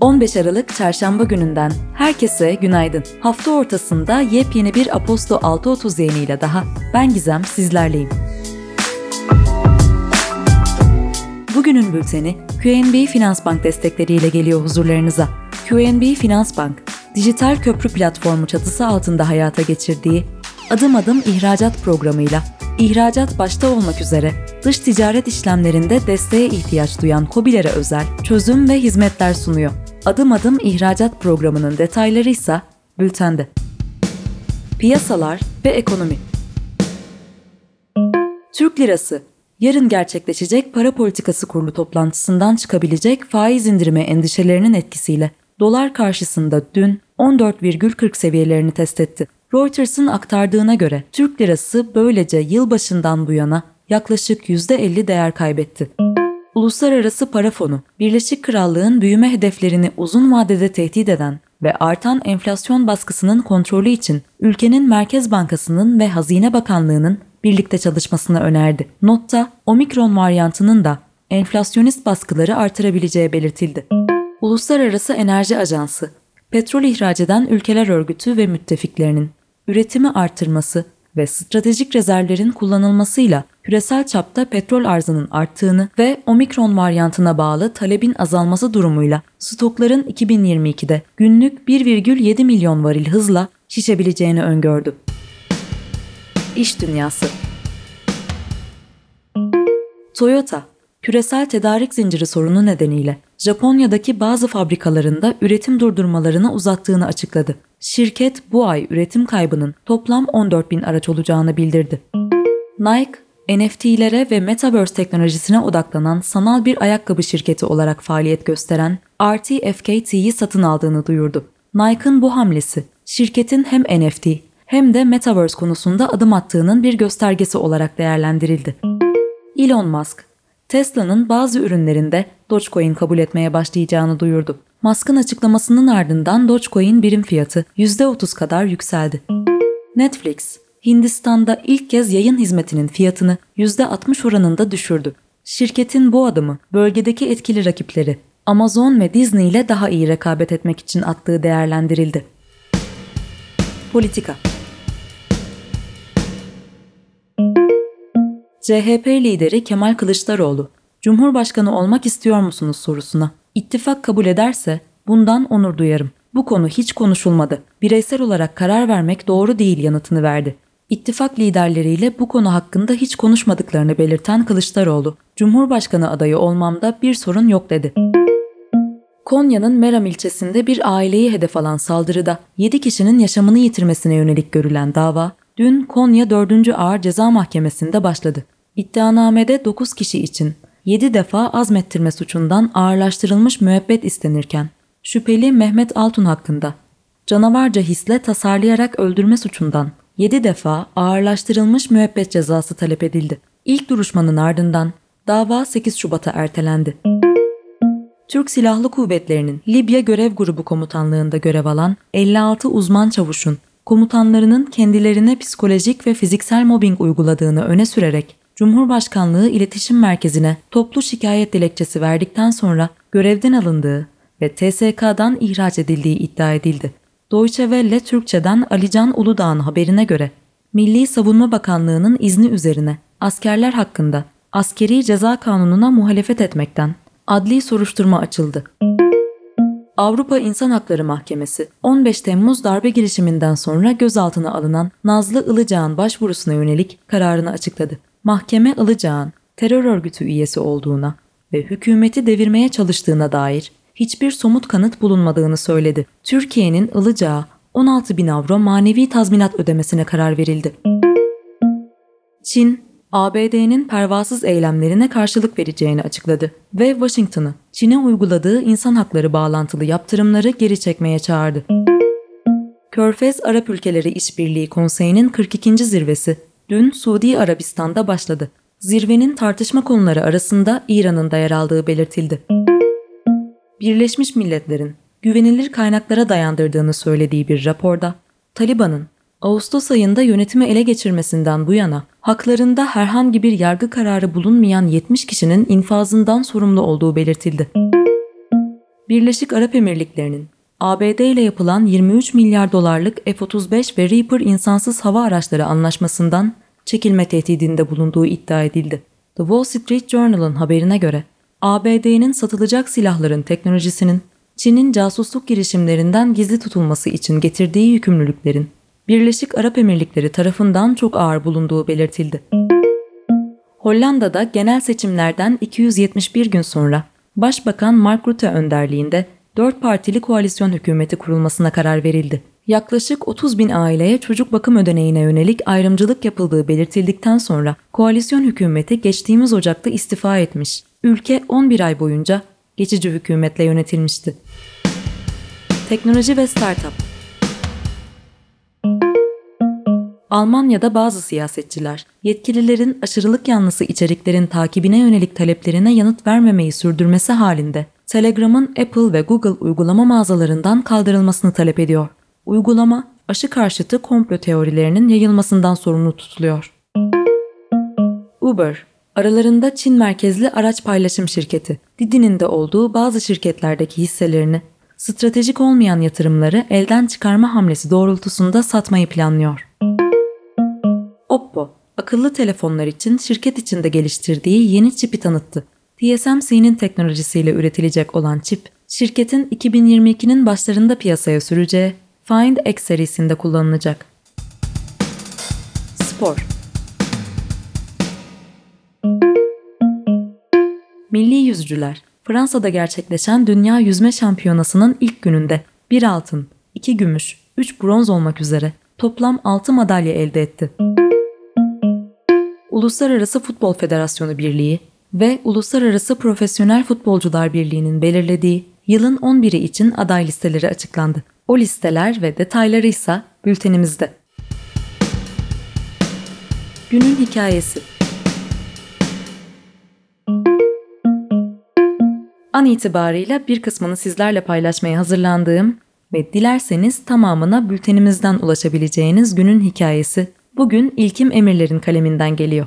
15 Aralık Çarşamba gününden herkese günaydın. Hafta ortasında yepyeni bir Aposto 6.30 yayınıyla daha ben Gizem sizlerleyim. Bugünün bülteni QNB Finans Bank destekleriyle geliyor huzurlarınıza. QNB Finans Bank, dijital köprü platformu çatısı altında hayata geçirdiği adım adım ihracat programıyla ihracat başta olmak üzere dış ticaret işlemlerinde desteğe ihtiyaç duyan KOBİ'lere özel çözüm ve hizmetler sunuyor. Adım adım ihracat programının detayları ise bültende. Piyasalar ve ekonomi Türk lirası yarın gerçekleşecek para politikası kurulu toplantısından çıkabilecek faiz indirimi endişelerinin etkisiyle dolar karşısında dün 14,40 seviyelerini test etti. Reuters'ın aktardığına göre Türk lirası böylece yılbaşından bu yana yaklaşık %50 değer kaybetti. Uluslararası Para Fonu, Birleşik Krallığın büyüme hedeflerini uzun vadede tehdit eden ve artan enflasyon baskısının kontrolü için ülkenin Merkez Bankası'nın ve Hazine Bakanlığı'nın birlikte çalışmasını önerdi. Notta, omikron varyantının da enflasyonist baskıları artırabileceği belirtildi. Uluslararası Enerji Ajansı, petrol ihraç eden ülkeler örgütü ve müttefiklerinin üretimi artırması ve stratejik rezervlerin kullanılmasıyla küresel çapta petrol arzının arttığını ve omikron varyantına bağlı talebin azalması durumuyla stokların 2022'de günlük 1,7 milyon varil hızla şişebileceğini öngördü. İş Dünyası Toyota, küresel tedarik zinciri sorunu nedeniyle Japonya'daki bazı fabrikalarında üretim durdurmalarını uzattığını açıkladı. Şirket bu ay üretim kaybının toplam 14 bin araç olacağını bildirdi. Nike, NFT'lere ve Metaverse teknolojisine odaklanan sanal bir ayakkabı şirketi olarak faaliyet gösteren RTFKT'yi satın aldığını duyurdu. Nike'ın bu hamlesi, şirketin hem NFT hem de Metaverse konusunda adım attığının bir göstergesi olarak değerlendirildi. Elon Musk, Tesla'nın bazı ürünlerinde Dogecoin kabul etmeye başlayacağını duyurdu. Musk'ın açıklamasının ardından Dogecoin birim fiyatı %30 kadar yükseldi. Netflix, Hindistan'da ilk kez yayın hizmetinin fiyatını %60 oranında düşürdü. Şirketin bu adımı bölgedeki etkili rakipleri Amazon ve Disney ile daha iyi rekabet etmek için attığı değerlendirildi. Politika CHP lideri Kemal Kılıçdaroğlu, Cumhurbaşkanı olmak istiyor musunuz sorusuna ittifak kabul ederse bundan onur duyarım. Bu konu hiç konuşulmadı. Bireysel olarak karar vermek doğru değil yanıtını verdi. İttifak liderleriyle bu konu hakkında hiç konuşmadıklarını belirten Kılıçdaroğlu, Cumhurbaşkanı adayı olmamda bir sorun yok dedi. Konya'nın Meram ilçesinde bir aileyi hedef alan saldırıda 7 kişinin yaşamını yitirmesine yönelik görülen dava, dün Konya 4. Ağır Ceza Mahkemesi'nde başladı. İddianamede 9 kişi için 7 defa azmettirme suçundan ağırlaştırılmış müebbet istenirken, şüpheli Mehmet Altun hakkında canavarca hisle tasarlayarak öldürme suçundan 7 defa ağırlaştırılmış müebbet cezası talep edildi. İlk duruşmanın ardından dava 8 Şubat'a ertelendi. Türk Silahlı Kuvvetleri'nin Libya Görev Grubu Komutanlığında görev alan 56 uzman çavuşun komutanlarının kendilerine psikolojik ve fiziksel mobbing uyguladığını öne sürerek Cumhurbaşkanlığı İletişim Merkezi'ne toplu şikayet dilekçesi verdikten sonra görevden alındığı ve TSK'dan ihraç edildiği iddia edildi. Deutsche Welle Türkçe'den Alican Uludağ'ın haberine göre Milli Savunma Bakanlığı'nın izni üzerine askerler hakkında askeri ceza kanununa muhalefet etmekten adli soruşturma açıldı. Avrupa İnsan Hakları Mahkemesi 15 Temmuz darbe girişiminden sonra gözaltına alınan Nazlı Ilıcağ'ın başvurusuna yönelik kararını açıkladı mahkeme Ilıcağ'ın terör örgütü üyesi olduğuna ve hükümeti devirmeye çalıştığına dair hiçbir somut kanıt bulunmadığını söyledi. Türkiye'nin Ilıcağ'a 16 bin avro manevi tazminat ödemesine karar verildi. Çin, ABD'nin pervasız eylemlerine karşılık vereceğini açıkladı ve Washington'ı Çin'e uyguladığı insan hakları bağlantılı yaptırımları geri çekmeye çağırdı. Körfez Arap Ülkeleri İşbirliği Konseyi'nin 42. zirvesi dün Suudi Arabistan'da başladı. Zirvenin tartışma konuları arasında İran'ın da yer aldığı belirtildi. Birleşmiş Milletler'in güvenilir kaynaklara dayandırdığını söylediği bir raporda, Taliban'ın Ağustos ayında yönetimi ele geçirmesinden bu yana haklarında herhangi bir yargı kararı bulunmayan 70 kişinin infazından sorumlu olduğu belirtildi. Birleşik Arap Emirlikleri'nin ABD ile yapılan 23 milyar dolarlık F-35 ve Reaper insansız hava araçları anlaşmasından çekilme tehdidinde bulunduğu iddia edildi. The Wall Street Journal'ın haberine göre ABD'nin satılacak silahların teknolojisinin Çin'in casusluk girişimlerinden gizli tutulması için getirdiği yükümlülüklerin Birleşik Arap Emirlikleri tarafından çok ağır bulunduğu belirtildi. Hollanda'da genel seçimlerden 271 gün sonra Başbakan Mark Rutte önderliğinde 4 partili koalisyon hükümeti kurulmasına karar verildi. Yaklaşık 30 bin aileye çocuk bakım ödeneğine yönelik ayrımcılık yapıldığı belirtildikten sonra koalisyon hükümeti geçtiğimiz Ocak'ta istifa etmiş. Ülke 11 ay boyunca geçici hükümetle yönetilmişti. Teknoloji ve Startup Almanya'da bazı siyasetçiler, yetkililerin aşırılık yanlısı içeriklerin takibine yönelik taleplerine yanıt vermemeyi sürdürmesi halinde Telegram'ın Apple ve Google uygulama mağazalarından kaldırılmasını talep ediyor. Uygulama, aşı karşıtı komplo teorilerinin yayılmasından sorumlu tutuluyor. Uber, aralarında Çin merkezli araç paylaşım şirketi, Didi'nin de olduğu bazı şirketlerdeki hisselerini, stratejik olmayan yatırımları elden çıkarma hamlesi doğrultusunda satmayı planlıyor. Oppo, akıllı telefonlar için şirket içinde geliştirdiği yeni çipi tanıttı. TSMC'nin teknolojisiyle üretilecek olan çip, şirketin 2022'nin başlarında piyasaya süreceği Find X serisinde kullanılacak. Spor Milli yüzücüler Fransa'da gerçekleşen Dünya Yüzme Şampiyonası'nın ilk gününde bir altın, iki gümüş, üç bronz olmak üzere toplam 6 madalya elde etti. Uluslararası Futbol Federasyonu Birliği ve Uluslararası Profesyonel Futbolcular Birliği'nin belirlediği yılın 11'i için aday listeleri açıklandı. O listeler ve detayları ise bültenimizde. Günün hikayesi An itibarıyla bir kısmını sizlerle paylaşmaya hazırlandığım ve dilerseniz tamamına bültenimizden ulaşabileceğiniz günün hikayesi bugün İlkim Emirler'in kaleminden geliyor.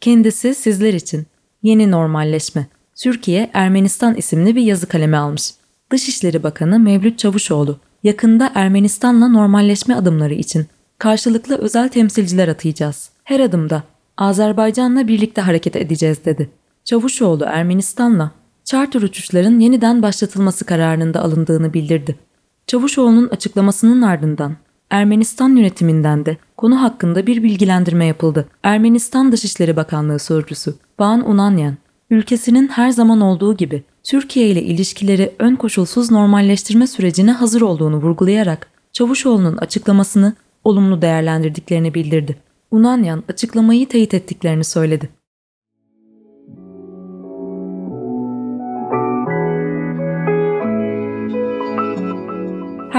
Kendisi sizler için Yeni Normalleşme, Türkiye Ermenistan isimli bir yazı kalemi almış. Dışişleri Bakanı Mevlüt Çavuşoğlu, yakında Ermenistan'la normalleşme adımları için karşılıklı özel temsilciler atayacağız. Her adımda Azerbaycan'la birlikte hareket edeceğiz dedi. Çavuşoğlu Ermenistan'la charter uçuşların yeniden başlatılması kararının da alındığını bildirdi. Çavuşoğlu'nun açıklamasının ardından Ermenistan yönetiminden de konu hakkında bir bilgilendirme yapıldı. Ermenistan Dışişleri Bakanlığı Sözcüsü Ban Unanyan, ülkesinin her zaman olduğu gibi Türkiye ile ilişkileri ön koşulsuz normalleştirme sürecine hazır olduğunu vurgulayarak Çavuşoğlu'nun açıklamasını olumlu değerlendirdiklerini bildirdi. Unanyan açıklamayı teyit ettiklerini söyledi.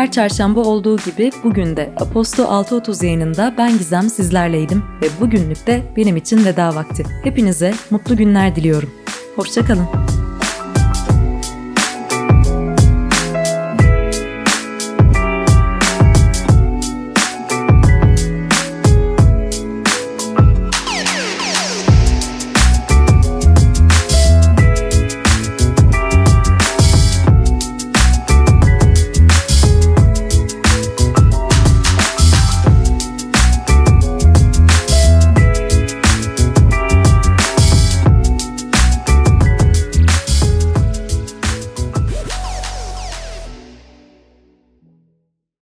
Her çarşamba olduğu gibi bugün de Aposto 6.30 yayınında ben Gizem sizlerleydim ve bugünlük de benim için veda vakti. Hepinize mutlu günler diliyorum. Hoşçakalın.